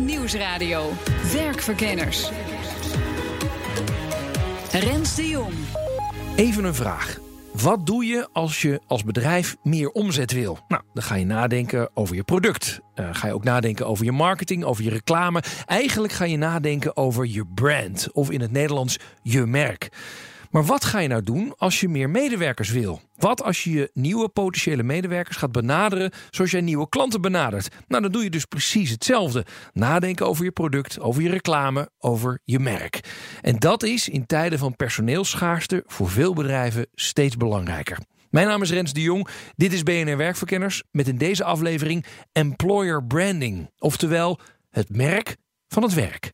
Nieuwsradio. Werkverkenners. Rens de Jong. Even een vraag. Wat doe je als je als bedrijf meer omzet wil? Nou, dan ga je nadenken over je product. Uh, ga je ook nadenken over je marketing, over je reclame. Eigenlijk ga je nadenken over je brand, of in het Nederlands je merk. Maar wat ga je nou doen als je meer medewerkers wil? Wat als je je nieuwe potentiële medewerkers gaat benaderen zoals jij nieuwe klanten benadert? Nou, dan doe je dus precies hetzelfde. Nadenken over je product, over je reclame, over je merk. En dat is in tijden van personeelsschaarste voor veel bedrijven steeds belangrijker. Mijn naam is Rens de Jong. Dit is BNR Werkverkenners met in deze aflevering Employer Branding. Oftewel het merk van het werk.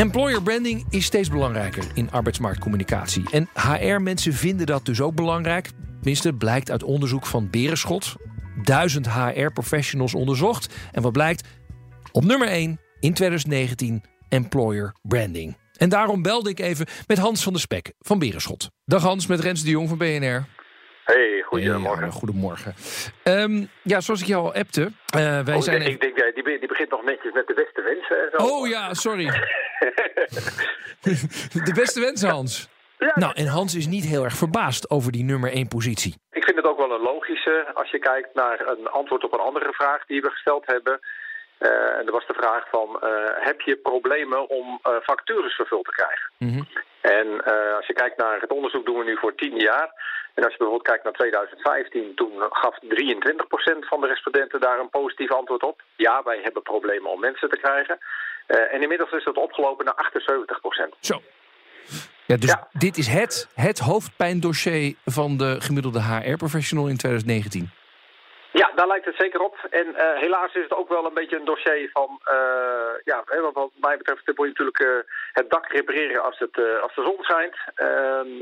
Employer branding is steeds belangrijker in arbeidsmarktcommunicatie. En HR-mensen vinden dat dus ook belangrijk. Tenminste, blijkt uit onderzoek van Berenschot. Duizend HR-professionals onderzocht. En wat blijkt? Op nummer 1 in 2019 employer branding. En daarom belde ik even met Hans van der Spek van Berenschot. Dag Hans, met Rens de Jong van BNR. Hey, goedemorgen. Hey, goedemorgen. Um, ja, zoals ik jou al appte. Uh, wij oh, zijn ik denk, die, die begint nog netjes met de beste wensen. Zo. Oh ja, sorry. de beste wensen, Hans. Ja, nou, en Hans is niet heel erg verbaasd over die nummer 1 positie. Ik vind het ook wel een logische als je kijkt naar een antwoord op een andere vraag die we gesteld hebben. Uh, en dat was de vraag van, uh, heb je problemen om uh, vacatures vervuld te krijgen? Mm -hmm. En als je kijkt naar het onderzoek doen we nu voor tien jaar. En als je bijvoorbeeld kijkt naar 2015, toen gaf 23% van de respondenten daar een positief antwoord op. Ja, wij hebben problemen om mensen te krijgen. Uh, en inmiddels is dat opgelopen naar 78%. Zo. Ja, dus ja. dit is het, het hoofdpijndossier van de gemiddelde HR-professional in 2019. Ja, daar lijkt het zeker op. En uh, helaas is het ook wel een beetje een dossier van... Uh, ja, wat mij betreft wil je natuurlijk uh, het dak repareren als, het, als de zon schijnt.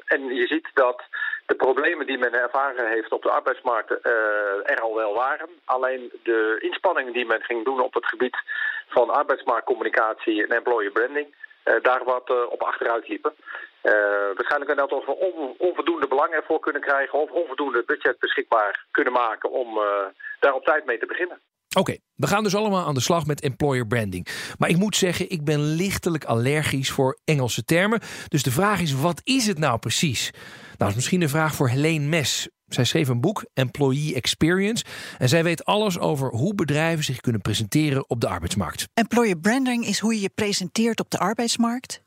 En je ziet dat de problemen die men ervaren heeft op de arbeidsmarkt er al wel waren. Alleen de inspanningen die men ging doen op het gebied van arbeidsmarktcommunicatie en employer branding... daar wat op achteruit liepen. Uh, waarschijnlijk inderdaad of we on, onvoldoende belang ervoor kunnen krijgen of onvoldoende budget beschikbaar kunnen maken om daar op tijd mee te beginnen. Oké, we gaan dus allemaal aan de slag met employer branding. Maar ik moet zeggen, ik ben lichtelijk allergisch voor Engelse termen. Dus de vraag is, wat is het nou precies? Nou, dat is misschien een vraag voor Helene Mes. Zij schreef een boek, Employee Experience. En zij weet alles over hoe bedrijven zich kunnen presenteren op de arbeidsmarkt. Employer branding is hoe je je presenteert op de arbeidsmarkt.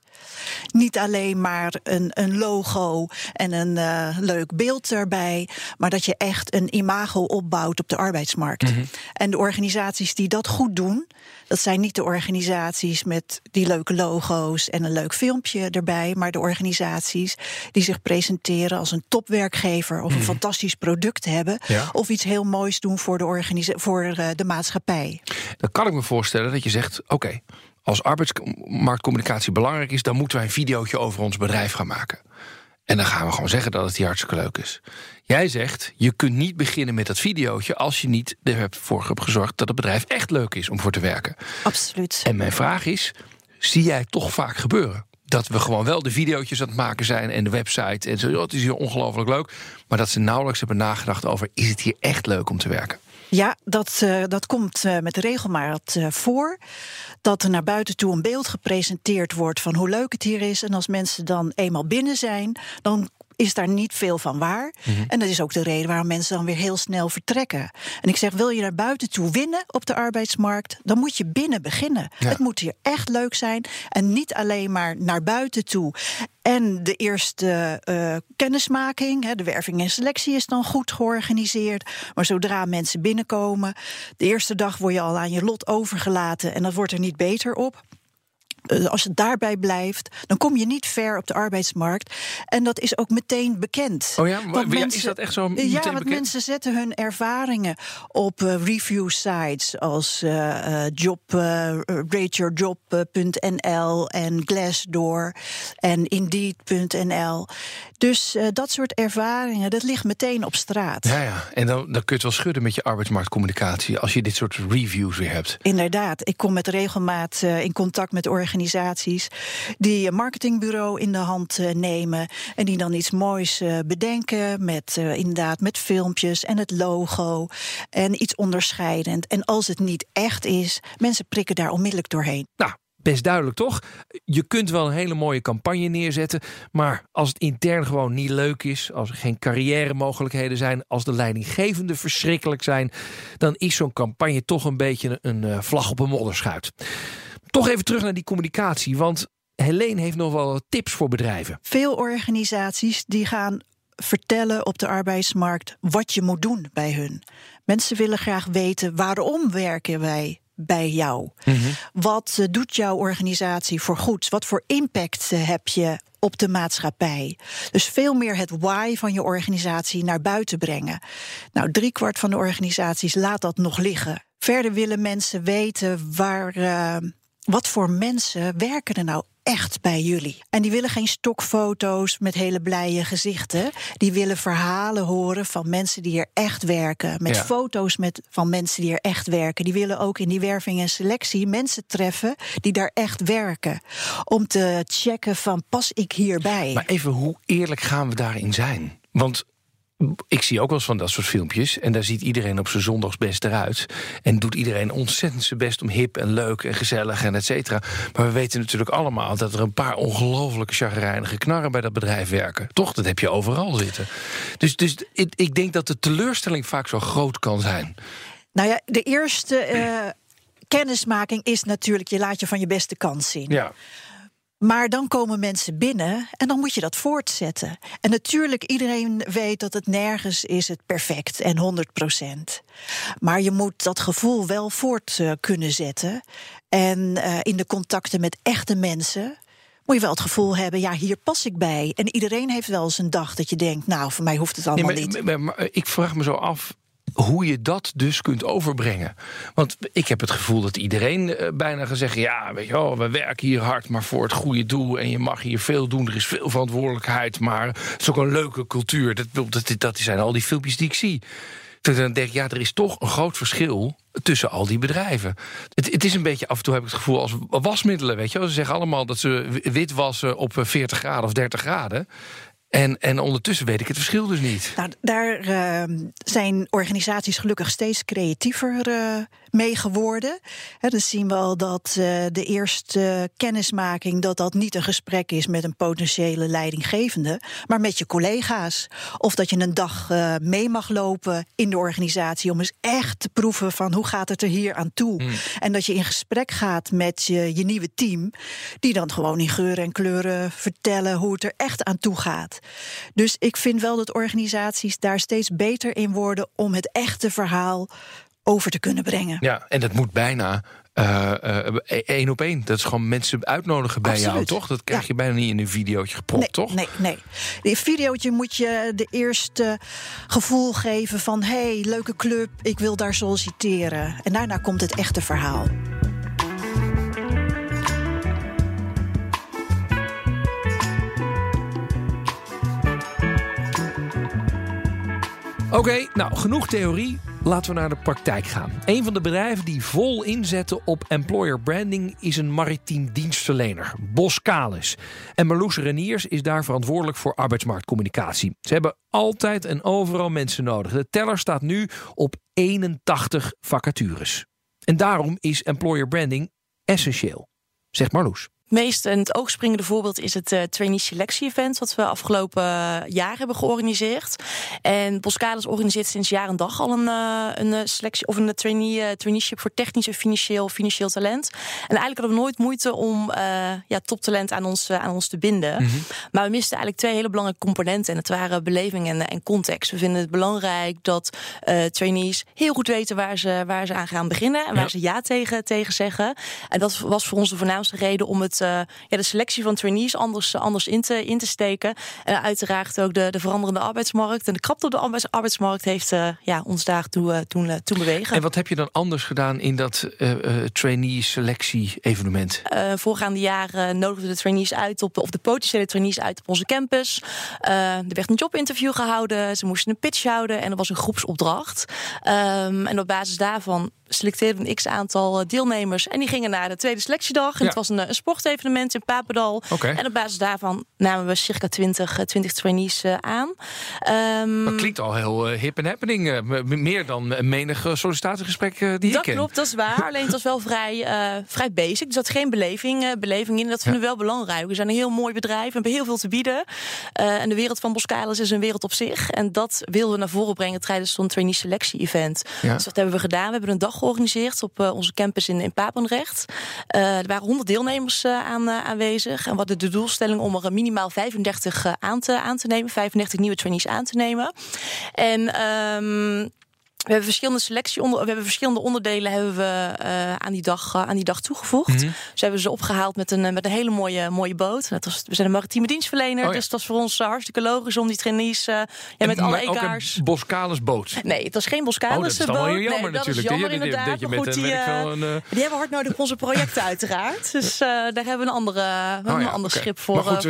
Niet alleen maar een, een logo en een uh, leuk beeld erbij, maar dat je echt een imago opbouwt op de arbeidsmarkt. Mm -hmm. En de organisaties die dat goed doen, dat zijn niet de organisaties met die leuke logo's en een leuk filmpje erbij, maar de organisaties die zich presenteren als een topwerkgever of een mm -hmm. fantastisch product hebben, ja. of iets heel moois doen voor de, voor uh, de maatschappij. Dan kan ik me voorstellen dat je zegt: oké. Okay, als arbeidsmarktcommunicatie belangrijk is, dan moeten wij een videootje over ons bedrijf gaan maken. En dan gaan we gewoon zeggen dat het hier hartstikke leuk is. Jij zegt, je kunt niet beginnen met dat videootje als je niet ervoor hebt gezorgd dat het bedrijf echt leuk is om voor te werken. Absoluut. En mijn vraag is: zie jij toch vaak gebeuren? Dat we gewoon wel de videootjes aan het maken zijn en de website en zo. Oh, het is hier ongelooflijk leuk. Maar dat ze nauwelijks hebben nagedacht over: is het hier echt leuk om te werken? Ja, dat, uh, dat komt uh, met regelmaat uh, voor. Dat er naar buiten toe een beeld gepresenteerd wordt van hoe leuk het hier is. En als mensen dan eenmaal binnen zijn, dan is daar niet veel van waar. Mm -hmm. En dat is ook de reden waarom mensen dan weer heel snel vertrekken. En ik zeg, wil je naar buiten toe winnen op de arbeidsmarkt, dan moet je binnen beginnen. Ja. Het moet hier echt leuk zijn en niet alleen maar naar buiten toe. En de eerste uh, kennismaking, hè, de werving en selectie is dan goed georganiseerd. Maar zodra mensen binnenkomen, de eerste dag word je al aan je lot overgelaten en dat wordt er niet beter op. eh, als het daarbij blijft, dan kom je niet ver op de arbeidsmarkt. En dat is ook meteen bekend. Oh ja, maar is dat echt zo? Ja, want bekend? mensen zetten hun ervaringen op uh, review sites als uh, job, rateyourjob.nl en Glassdoor en Indeed.nl. Dus dat soort ervaringen, dat ligt meteen op straat. Ja, ja. en dan, dan kun je het wel schudden met je arbeidsmarktcommunicatie als je dit soort reviews weer hebt. Inderdaad, ik kom met regelmaat in contact met organisaties organisaties die een marketingbureau in de hand eh, nemen en die dan iets moois eh, bedenken met eh, inderdaad met filmpjes en het logo en iets onderscheidend. En als het niet echt is, mensen prikken daar onmiddellijk doorheen. Nou, best duidelijk toch? Je kunt wel een hele mooie campagne neerzetten, maar als het intern gewoon niet leuk is, als er geen carrière mogelijkheden zijn, als de leidinggevenden verschrikkelijk zijn, dan is zo'n campagne toch een beetje een vlag op een modderschuit. Toch even terug naar die communicatie, want Helene heeft nog wel tips voor bedrijven. Veel organisaties die gaan vertellen op de arbeidsmarkt wat je moet doen bij hun. Mensen willen graag weten waarom werken wij bij jou? Mhm. Wat eh, doet jouw organisatie voor goed? Wat voor impact eh, heb je op de maatschappij? Dus veel meer het why van je organisatie naar buiten brengen. Nou, driekwart van de organisaties laat dat nog liggen. Verder willen mensen weten waar. Uh, wat voor mensen werken er nou echt bij jullie? En die willen geen stokfoto's met hele blije gezichten. Die willen verhalen horen van mensen die er echt werken. Met foto's met, van mensen die er echt werken. Die willen ook in die werving en selectie mensen treffen die daar echt werken. Om te checken van pas ik hierbij? Maar even, hoe eerlijk gaan we daarin zijn? Want ik zie ook wel eens van dat soort filmpjes. En daar ziet iedereen op zijn zondags best eruit. En doet iedereen ontzettend zijn best om hip en leuk en gezellig en et cetera. Maar we weten natuurlijk allemaal dat er een paar ongelooflijke chagrijnige knarren bij dat bedrijf werken. Toch? Dat heb je overal zitten. Dus, dus ik, ik denk dat de teleurstelling vaak zo groot kan zijn. Nou ja, de eerste uh, kennismaking is natuurlijk: je laat je van je beste kant zien. Ja. Maar dan komen mensen binnen en dan moet je dat voortzetten. En natuurlijk, iedereen weet dat het nergens is het perfect en 100 procent. Maar je moet dat gevoel wel voort uh, kunnen zetten. En uh, in de contacten met echte mensen moet je wel het gevoel hebben, ja, hier pas ik bij. En iedereen heeft wel eens een dag dat je denkt, nou, voor mij hoeft het allemaal nee, maar, niet. Maar, maar, ik vraag me zo af, hoe je dat dus kunt overbrengen. Want ik heb het gevoel dat iedereen eh, bijna zeggen... ja, weet je wel, we werken hier hard, maar voor het goede doel... en je mag hier veel doen, er is veel verantwoordelijkheid... maar het is ook een leuke cultuur. Dat, dat, dat zijn al die filmpjes die ik zie. Dus dan denk ik, ja, er is toch een groot verschil tussen al die bedrijven. Het, het, is een beetje, af en toe heb ik het gevoel als wasmiddelen, weet je Ze zeggen allemaal dat ze wit wassen op 40 graden of 30 graden. En, en ondertussen weet ik het verschil dus niet. Nou, daar uh, zijn organisaties gelukkig steeds creatiever uh, mee geworden. Dus zien we al dat uh, de eerste kennismaking... dat dat niet een gesprek is met een potentiële leidinggevende... maar met je collega's. Of dat je een dag mee mag lopen in de organisatie... om eens echt te proeven van hoe gaat het er hier aan toe. Hmm. En dat je in gesprek gaat met je, je nieuwe team... die dan gewoon in geuren en kleuren vertellen hoe het er echt aan toe gaat. Dus ik vind wel dat organisaties daar steeds beter in worden om het echte verhaal over te kunnen brengen. Ja, en dat moet bijna uh, één op één. Dat is gewoon mensen uitnodigen bij jou, toch? Dat krijg je bijna niet in een videootje gepropt, nee, toch? Nee, nee. In videootje moet je de eerste gevoel geven van... hé, hey, leuke club, ik wil daar solliciteren. En daarna komt het echte verhaal. Oké, nou genoeg theorie. Laten we naar de praktijk gaan. Een van de bedrijven die vol inzetten op employer branding is een maritiem dienstverlener, Boskalis. En Marloes Reniers is daar verantwoordelijk voor arbeidsmarktcommunicatie. Ze hebben altijd en overal mensen nodig. De teller staat nu op 81 vacatures. En daarom is employer branding essentieel, zegt Marloes. Meest en het oogspringende voorbeeld is het uh, trainee selectie event wat we afgelopen jaar hebben georganiseerd. En Boskalis organiseert sinds jaar en dag al een, uh, een selectie of een trainee, traineeship voor technisch en financieel, financieel talent. En eigenlijk hadden we nooit moeite om ja, toptalent aan ons, aan ons te binden. Mhm. Maar we misten eigenlijk twee hele belangrijke componenten. En het waren beleving en, en context. We vinden het belangrijk dat trainees heel goed weten waar ze, waar ze aan gaan beginnen en waar ze ja tegen, tegen zeggen. En dat was voor ons de voornaamste reden om het, ja, de selectie van trainees anders, anders in, te, in te steken. En uiteraard ook de, de veranderende arbeidsmarkt. En de krapte op de arbeidsmarkt heeft uh, ja, ons daartoe uh, toen, toen bewegen. En wat heb je dan anders gedaan in dat trainee-selectie-evenement? voorgaande jaren nodigden de trainees uit op, of de potentiële trainees uit op onze campus. er werd een jobinterview gehouden. Ze moesten een pitch houden en er was een groepsopdracht. Um, en op basis daarvan selecteerden een x aantal deelnemers. En die gingen naar de tweede selectiedag. En het was een, een, sportevenement in Papendal. En op basis daarvan namen we circa 20, 20 trainees uh, aan. Um, dat klinkt al heel uh, hip en happening. Uh, meer dan menig sollicitatiegesprek die dat ik ken. klopt, dat is waar. Alleen het was wel vrij, vrij basic. Er zat geen beleving, beleving in. Dat vinden we wel belangrijk. We zijn een heel mooi bedrijf. We hebben heel veel te bieden. en de wereld van Boskalis is een wereld op zich. En dat wilden we naar voren brengen tijdens zo'n trainee selectie event. Dus dat hebben we gedaan. We hebben een dag georganiseerd op onze campus in, in Papendrecht. er waren 100 deelnemers aan, aanwezig. En wat de doelstelling om er minimaal 35 aan, te, aan te nemen. 35 nieuwe trainees aan te nemen. En um, we hebben verschillende selectie onder, we hebben verschillende onderdelen hebben we uh, aan die dag uh, aan die dag toegevoegd. Mm -hmm. Ze hebben ze opgehaald met een met een hele mooie mooie boot. Dat was, we zijn een maritieme dienstverlener, oh, ja. dus dat was voor ons hartstikke logisch om die trainees ja, met alle EK's. Boskalis boot. Nee, het was geen Boskalis oh, boot. nee, dat natuurlijk. is jammer inderdaad. Dat je met, goed, die, een, die hebben hard nodig op onze projecten uiteraard. Dus daar hebben we een andere we oh, ja, een ander okay. schip voor. Maar goed,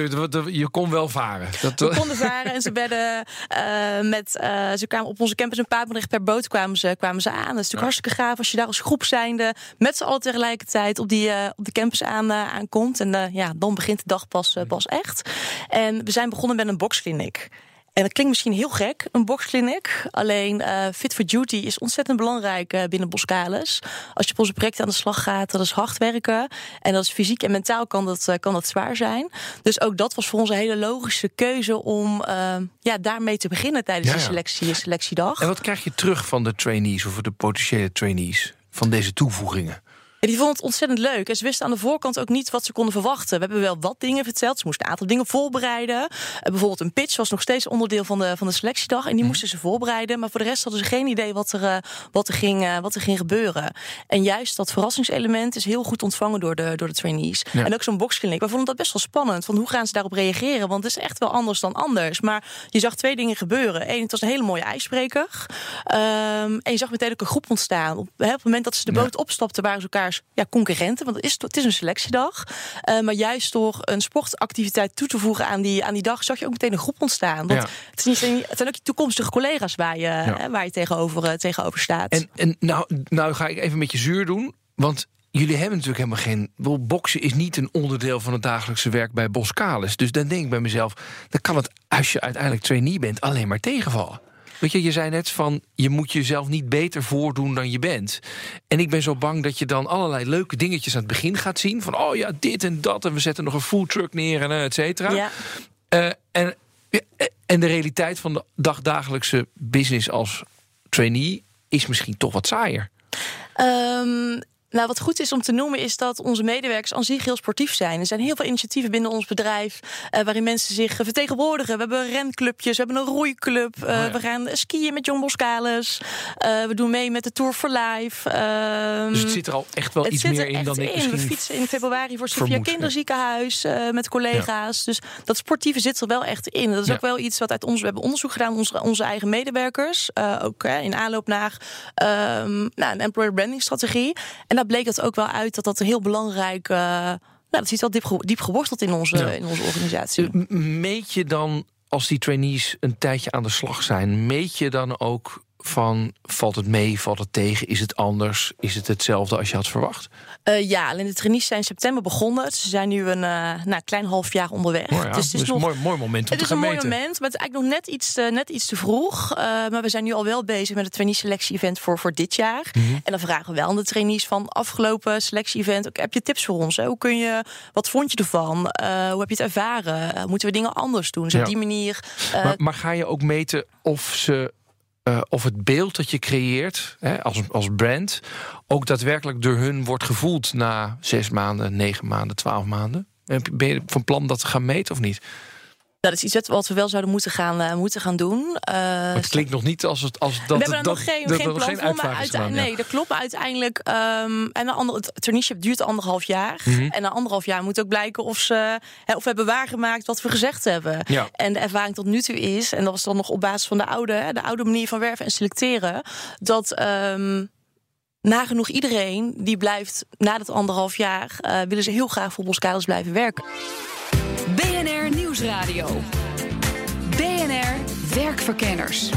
je kon wel varen. Dat, we konden varen en ze werden met ze kwamen op onze campus een paar per boot kwamen ze, kwamen ze aan. Dat is natuurlijk hartstikke gaaf als je daar als groep zijnde met z'n allen tegelijkertijd op, die, uh, op de campus aan, uh, aankomt. En uh, ja, dan begint de dag pas, pas echt. En we zijn begonnen met een boxkliniek. En dat klinkt misschien heel gek, een boxkliniek. Alleen uh, Fit for Duty is ontzettend belangrijk uh, binnen Boskalis. Als je op onze projecten aan de slag gaat, dat is hard werken. En dat is fysiek en mentaal kan dat, uh, kan dat zwaar zijn. Dus ook dat was voor ons een hele logische keuze om ja, daarmee te beginnen tijdens ja, ja. de selectie, selectiedag. En wat krijg je terug van de trainees of de potentiële trainees van deze toevoegingen? En die vonden het ontzettend leuk. En ze wisten aan de voorkant ook niet wat ze konden verwachten. We hebben wel wat dingen verteld. Ze moesten een aantal dingen voorbereiden. Uh, bijvoorbeeld een pitch was nog steeds onderdeel van de, van de selectiedag. En die mhm. moesten ze voorbereiden. Maar voor de rest hadden ze geen idee wat er, uh, wat er, ging, uh, wat er ging gebeuren. En juist dat verrassingselement is heel goed ontvangen door de, door de trainees. Ja. En ook zo'n boxkliniek. We vonden dat best wel spannend. Van hoe gaan ze daarop reageren? Want het is echt wel anders dan anders. Maar je zag twee dingen gebeuren. Eén, het was een hele mooie ijsbreker. Um, en je zag meteen ook een groep ontstaan. Op, hè, op het moment dat ze de boot ja. opstapten, waren ze ja, concurrenten. Want het is, het is een selectiedag. Uh, maar juist door een sportactiviteit toe te voegen aan die, aan die dag, zag je ook meteen een groep ontstaan. Want ja. het, is niet, het zijn ook je toekomstige collega's waar je, ja. hè, waar je tegenover, uh, tegenover staat. En, en nou, nou ga ik even met je zuur doen. Want jullie hebben natuurlijk helemaal geen. Boksen is niet een onderdeel van het dagelijkse werk bij Boskalis. Dus dan denk ik bij mezelf: dan kan het als je uiteindelijk trainee bent alleen maar tegenvallen. Weet je, je zei net van je moet jezelf niet beter voordoen dan je bent. En ik ben zo bang dat je dan allerlei leuke dingetjes aan het begin gaat zien. Van oh ja, dit en dat. En we zetten nog een foodtruck neer en et cetera. Ja. Uh, en, en de realiteit van de dagdagelijkse business als trainee is misschien toch wat saaier. Um, nou, wat goed is om te noemen is dat onze medewerkers aan zich heel sportief zijn. Er zijn heel veel initiatieven binnen ons bedrijf uh, waarin mensen zich vertegenwoordigen. We hebben renclubjes, we hebben een roeiclub. Uh, oh ja. We gaan skiën met John Boskalis. Uh, we doen mee met de Tour for Life. dus het zit er al echt wel iets meer in dan ik misschien We fietsen in februari voor Sophia Kinderziekenhuis met collega's. Ja. Dus dat sportieve zit er wel echt in. Dat is ja. ook wel iets wat uit ons... We hebben onderzoek gedaan, onze, onze eigen medewerkers. ook in aanloop naar nou, een employer branding strategie. En daar bleek het ook wel uit dat dat een heel belangrijk. Uh, nou, dat zit wel diep, diep geworteld in onze, ja. in onze organisatie. Meet je dan, als die trainees een tijdje aan de slag zijn, meet je dan ook van valt het mee, valt het tegen, is het anders, is het hetzelfde als je had verwacht? Uh, ja, alleen de trainees zijn in september begonnen. Ze zijn nu een uh, nou, klein half jaar onderweg. Oh ja, dus het is dus nog, een mooi, mooi moment om Het is een mooi moment, maar het is eigenlijk nog net iets te, net iets te vroeg. Maar we zijn nu al wel bezig met het trainee selectie event voor, voor dit jaar. Mm -hmm. En dan vragen we wel aan de trainees van afgelopen selectie event. Okay, heb je tips voor ons? Hè? Hoe kun je, wat vond je ervan? hoe heb je het ervaren? moeten we dingen anders doen? Dus ja. op die manier. Maar, maar ga je ook meten of ze uh, of het beeld dat je creëert hè, als, als brand ook daadwerkelijk door hun wordt gevoeld na zes maanden, negen maanden, twaalf maanden? Ben je van plan dat te gaan meten of niet? Dat is iets wat we wel zouden moeten gaan, uh, moeten gaan doen. Uh, het klinkt nog niet als, het, als dat... We hebben er dat, nog geen, dat, geen plan voor, maar uiteindelijk... Nee, dat klopt. Uiteindelijk... Um, en een ander, het traineeship duurt anderhalf jaar. Mm -hmm. En na anderhalf jaar moet ook blijken of ze... Hè, of we hebben waargemaakt wat we gezegd hebben. Ja. En de ervaring tot nu toe is... en dat was dan nog op basis van de oude, hè, de oude manier van werven en selecteren... dat... Um, nagenoeg iedereen die blijft na dat anderhalf jaar... Uh, willen ze heel graag voor Boskalis blijven werken. Nieuwsradio. BNR Werkverkenners.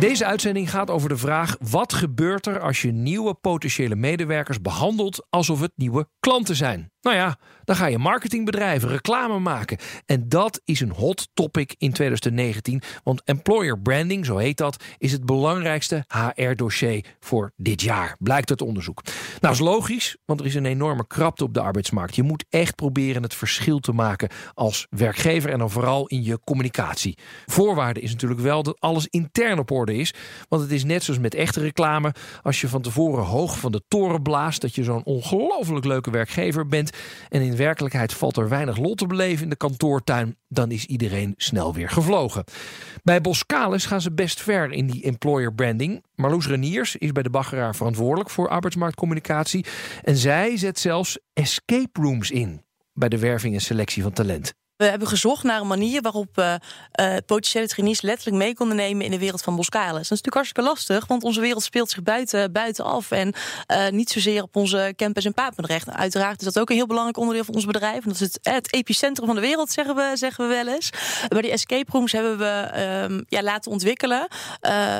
Deze uitzending gaat over de vraag: wat gebeurt er als je nieuwe potentiële medewerkers behandelt alsof het nieuwe klanten zijn? Nou ja, dan ga je marketingbedrijven reclame maken. En dat is een hot topic in 2019. Want employer branding, zo heet dat, is het belangrijkste HR-dossier voor dit jaar, blijkt uit onderzoek. Nou, is logisch, want er is een enorme krapte op de arbeidsmarkt. Je moet echt proberen het verschil te maken als werkgever en dan vooral in je communicatie. Voorwaarde is natuurlijk wel dat alles intern op orde is. Want het is net zoals met echte reclame. Als je van tevoren hoog van de toren blaast dat je zo'n ongelooflijk leuke werkgever bent en in werkelijkheid valt er weinig lot te beleven in de kantoortuin, dan is iedereen snel weer gevlogen. Bij Boskalis gaan ze best ver in die employer branding. Marloes Reniers is bij de baggeraar verantwoordelijk voor arbeidsmarktcommunicatie. En zij zet zelfs escape rooms in bij de werving en selectie van talent. We hebben gezocht naar een manier waarop uh, potentiële trainees letterlijk mee konden nemen in de wereld van Boskalis. Dat is natuurlijk hartstikke lastig, want onze wereld speelt zich buiten, buitenaf en uh, niet zozeer op onze campus in Papendrecht. Uiteraard is dat ook een heel belangrijk onderdeel van ons bedrijf. En dat is het, epicentrum van de wereld, zeggen we, zeggen we wel eens. Maar die escape rooms hebben we um, ja, laten ontwikkelen.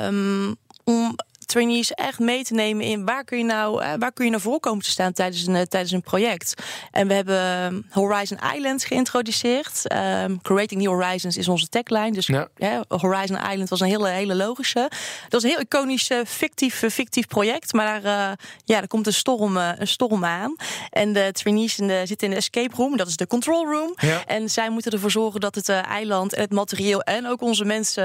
Um, om trainees echt mee te nemen in waar kun je nou, uh, waar kun je naar voren komen te staan tijdens een, uh, tijdens een project. En we hebben Horizon Island geïntroduceerd. Um, Creating New Horizons is onze tagline. Dus ja. Horizon Island was een hele, hele logische. Dat was een heel iconisch fictief, fictief project. Maar daar, ja, er komt een storm, een storm aan. En de trainees in de, zitten in de escape room. Dat is de control room. Ja. En zij moeten ervoor zorgen dat het eiland en het materieel en ook onze mensen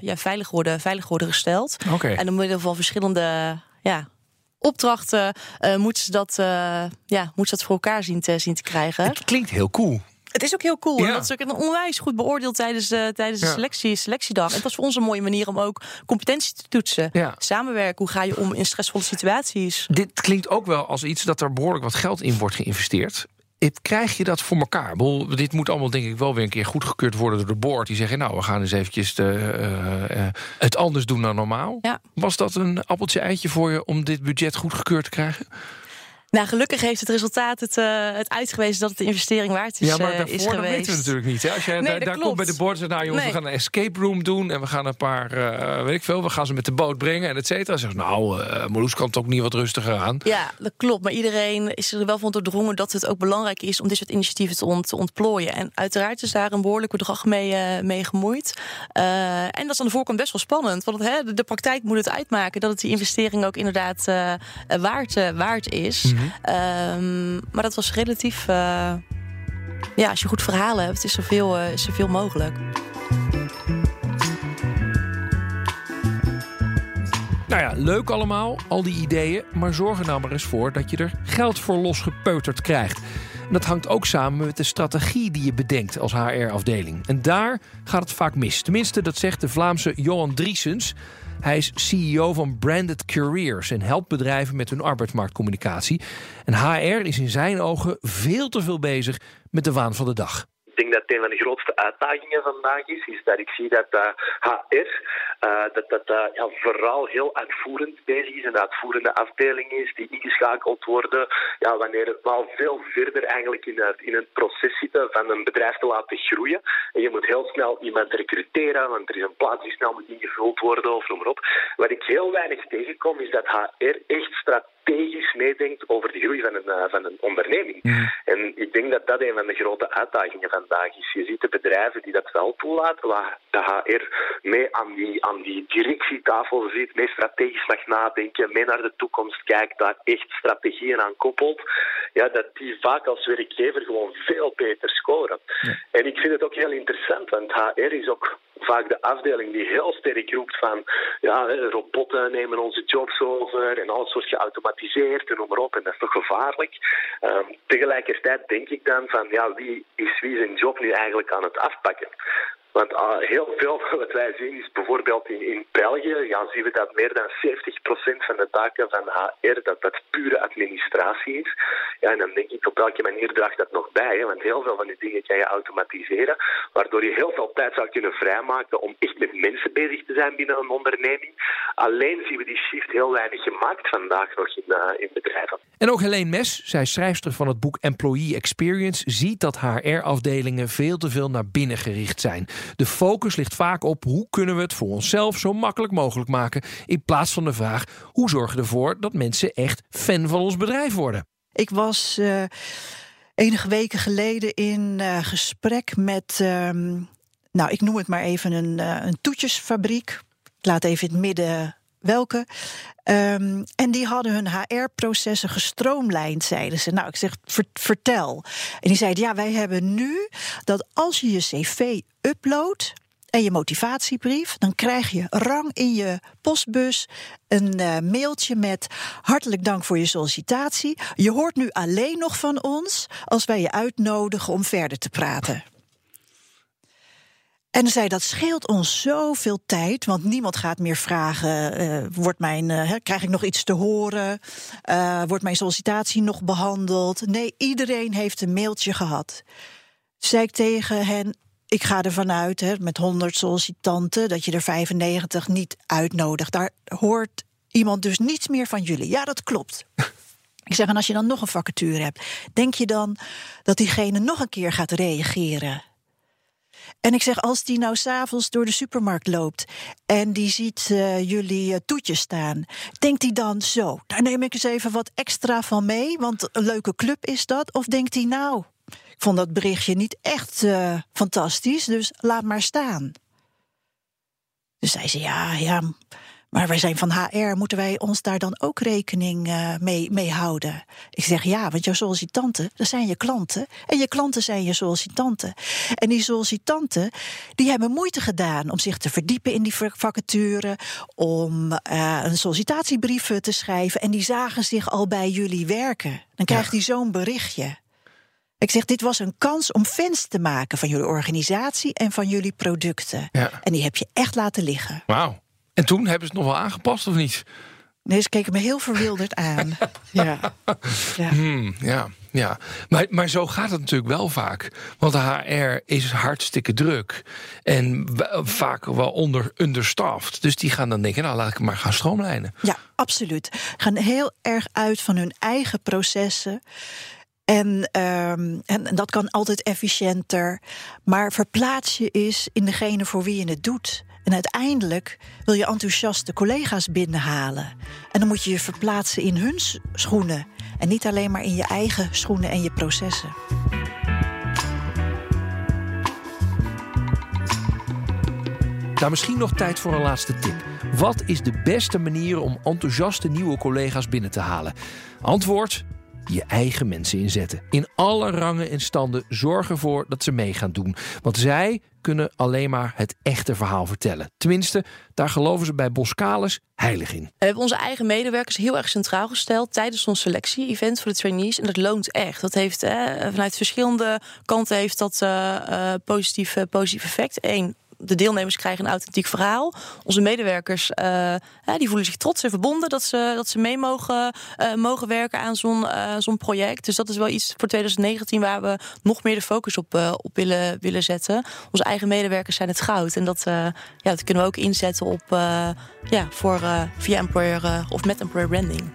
ja, veilig, worden, veilig worden gesteld. Okay. En door middel van verschillende ja, opdrachten uh, moeten ze dat, uh, ja, moeten ze dat voor elkaar zien te, zien te krijgen. Het klinkt heel cool. Het is ook heel cool. Ja. En dat is ook een onwijs goed beoordeeld tijdens de, tijdens de selectie, selectiedag. En dat was voor ons een mooie manier om ook competentie te toetsen. Ja. Samenwerken, hoe ga je om in stressvolle situaties? Dit klinkt ook wel als iets dat er behoorlijk wat geld in wordt geïnvesteerd krijg je dat voor elkaar? Bedoel, dit moet allemaal denk ik wel weer een keer goedgekeurd worden door de board. Die zeggen, nou, we gaan eens eventjes de, uh, uh, het anders doen dan normaal. Ja. Was dat een appeltje eitje voor je om dit budget goedgekeurd te krijgen? Nou, gelukkig heeft het resultaat het, uh, het uitgewezen dat het de investering waard is, ja, maar daarvoor, is geweest. Dat weten we natuurlijk niet. Hè? Als je nee, daar, komt bij de board en nou jongens, nee. we gaan een escape room doen en we gaan een paar, uh, weet ik veel, we gaan ze met de boot brengen en et cetera. Zeg nou, Marloes kan het ook niet wat rustiger aan. Ja, dat klopt. Maar iedereen is er wel van doordrongen dat het ook belangrijk is om dit soort initiatieven te, ont, te ontplooien. En uiteraard is daar een behoorlijk bedrag mee, mee gemoeid. en dat is aan de voorkant best wel spannend. Want het, hè, de, de, praktijk moet het uitmaken dat het die investering ook inderdaad waard, waard is. Mhm. Mm -hmm. Um, maar dat was relatief. Uh, ja, als je goed verhalen hebt, is er veel, uh, is er veel mogelijk. Nou ja, leuk allemaal, al die ideeën. Maar zorg er nou maar eens voor dat je er geld voor losgepeuterd krijgt. En dat hangt ook samen met de strategie die je bedenkt als HR-afdeling. En daar gaat het vaak mis. Tenminste, dat zegt de Vlaamse Johan Driesens. Hij is CEO van Branded Careers en helpt bedrijven met hun arbeidsmarktcommunicatie. En HR is in zijn ogen veel te veel bezig met de waan van de dag. Ik denk dat een van de grootste uitdagingen vandaag is, is dat ik zie dat HR dat, dat ja, vooral heel uitvoerend bezig is, een uitvoerende afdeling is, die ingeschakeld worden ja, wanneer we wel veel verder eigenlijk in het, in het proces zitten van een bedrijf te laten groeien. En je moet heel snel iemand recruteren, want er is een plaats die snel moet ingevuld worden of noem maar op. Wat ik heel weinig tegenkom, is dat HR echt strategisch meedenkt over de groei van een, uh, van een onderneming. En ik denk dat dat een van de grote uitdagingen vandaag is. Je ziet de bedrijven die dat wel toelaten, waar de HR mee aan die, aan die directietafel zit, mee strategisch mag nadenken, mee naar de toekomst kijkt, daar echt strategieën aan koppelt, ja, dat die vaak als werkgever gewoon veel beter scoren. En ik vind het ook heel interessant, want HR is ook vaak de afdeling die heel sterk roept van ja, robotten nemen onze jobs over en alles wordt geautomatiseerd en noem maar op en dat is toch gevaarlijk. Um, tegelijkertijd denk ik dan van ja, wie is wie zijn job nu eigenlijk aan het afpakken? Want uh, heel veel wat wij zien is bijvoorbeeld in, in België, ja, zien we dat meer dan 70% van de taken van HR, dat dat pure administratie is. Ja, en dan denk ik, op welke manier draagt dat nog bij? Hè? Want heel veel van die dingen kan je automatiseren, waardoor je heel veel tijd zou kunnen vrijmaken om echt met mensen bezig te zijn binnen een onderneming. Alleen zien we die shift heel weinig gemaakt vandaag nog in, uh, in bedrijven. En ook Helene Mes, zij schrijfster van het boek Employee Experience, ziet dat HR-afdelingen veel te veel naar binnen gericht zijn. De focus ligt vaak op hoe kunnen we het voor onszelf zo makkelijk mogelijk maken, in plaats van de vraag hoe zorgen we ervoor dat mensen echt fan van ons bedrijf worden. Ik was uh, enige weken geleden in uh, gesprek met, um, nou ik noem het maar even een, uh, een toetjesfabriek. Ik laat even in het midden welke. Um, en die hadden hun HR-processen gestroomlijnd, zeiden ze. Nou, ik zeg, vertel. En die zeiden, ja, wij hebben nu dat als je je cv uploadt en je motivatiebrief, dan krijg je rang in je postbus een uh, mailtje met hartelijk dank voor je sollicitatie. Je hoort nu alleen nog van ons als wij je uitnodigen om verder te praten. En zei dat scheelt ons zoveel tijd, want niemand gaat meer vragen: uh, wordt mijn, uh, krijg ik nog iets te horen? Uh, wordt mijn sollicitatie nog behandeld? Nee, iedereen heeft een mailtje gehad. Zei ik tegen hen: ik ga ervan uit, hè, met 100 sollicitanten, dat je er 95 niet uitnodigt. Daar hoort iemand dus niets meer van jullie. Ja, dat klopt. Ik zeg, en als je dan nog een vacature hebt, denk je dan dat diegene nog een keer gaat reageren? En ik zeg, als die nou s'avonds door de supermarkt loopt en die ziet uh, jullie uh, toetjes staan, denkt hij dan zo, daar neem ik eens even wat extra van mee, want een leuke club is dat? Of denkt hij nou, ik vond dat berichtje niet echt uh, fantastisch, dus laat maar staan. Dus zei ze, ja, ja, maar wij zijn van HR, moeten wij ons daar dan ook rekening uh, mee, mee houden? Ik zeg ja, want jouw sollicitanten, dat zijn je klanten. En je klanten zijn je sollicitanten. En die sollicitanten, die hebben moeite gedaan om zich te verdiepen in die vacature, om uh, een sollicitatiebrief te schrijven. En die zagen zich al bij jullie werken. Dan krijgt hij ja. zo'n berichtje. Ik zeg, dit was een kans om fans te maken van jullie organisatie en van jullie producten. Ja. En die heb je echt laten liggen. Wauw. En toen hebben ze het nog wel aangepast of niet? Nee, ze keken me heel verwilderd aan. ja. Ja. Hmm, ja, ja. Maar, maar zo gaat het natuurlijk wel vaak. Want de HR is hartstikke druk. En vaak wel onder, understaffed. Dus die gaan dan denken, nou laat ik maar gaan stroomlijnen. Ja, absoluut. Gaan heel erg uit van hun eigen processen. En, um, en dat kan altijd efficiënter. Maar verplaats je is in degene voor wie je het doet. En uiteindelijk wil je enthousiaste collega's binnenhalen. En dan moet je je verplaatsen in hun schoenen. En niet alleen maar in je eigen schoenen en je processen. Nou, misschien nog tijd voor een laatste tip. Wat is de beste manier om enthousiaste nieuwe collega's binnen te halen? Antwoord: je eigen mensen inzetten. In alle rangen en standen zorg ervoor dat ze mee gaan doen. Want zij kunnen alleen maar het echte verhaal vertellen. Tenminste, daar geloven ze bij Boskalis heilig in. We hebben onze eigen medewerkers heel erg centraal gesteld tijdens ons selectie-event voor de trainees. En dat loont echt. Dat heeft eh, vanuit verschillende kanten heeft dat uh, positief, positief effect. Eén, de deelnemers krijgen een authentiek verhaal. Onze medewerkers die voelen zich trots en verbonden dat ze, dat ze mee mogen, mogen werken aan zo'n zo'n project. Dus dat is wel iets voor 2019 waar we nog meer de focus op, op willen, willen zetten. Onze eigen medewerkers zijn het goud. En dat, ja, dat kunnen we ook inzetten op, ja, voor, via employer of met employer branding.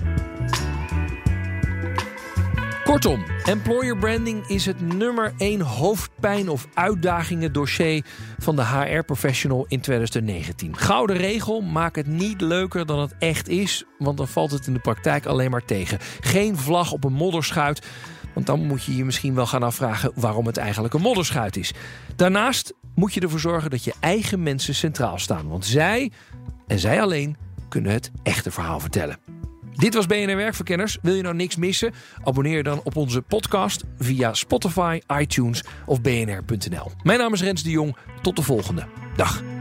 Kortom, employer branding is het nummer één hoofdpijn of uitdagingen dossier van de HR-professional in 2019. Gouden regel, maak het niet leuker dan het echt is, want dan valt het in de praktijk alleen maar tegen. Geen vlag op een modderschuit, want dan moet je je misschien wel gaan afvragen waarom het eigenlijk een modderschuit is. Daarnaast moet je ervoor zorgen dat je eigen mensen centraal staan, want zij en zij alleen kunnen het echte verhaal vertellen. Dit was BNR Werkverkenners. Wil je nou niks missen? Abonneer je dan op onze podcast via Spotify, iTunes of bnr.nl. Mijn naam is Rens de Jong. Tot de volgende. Dag.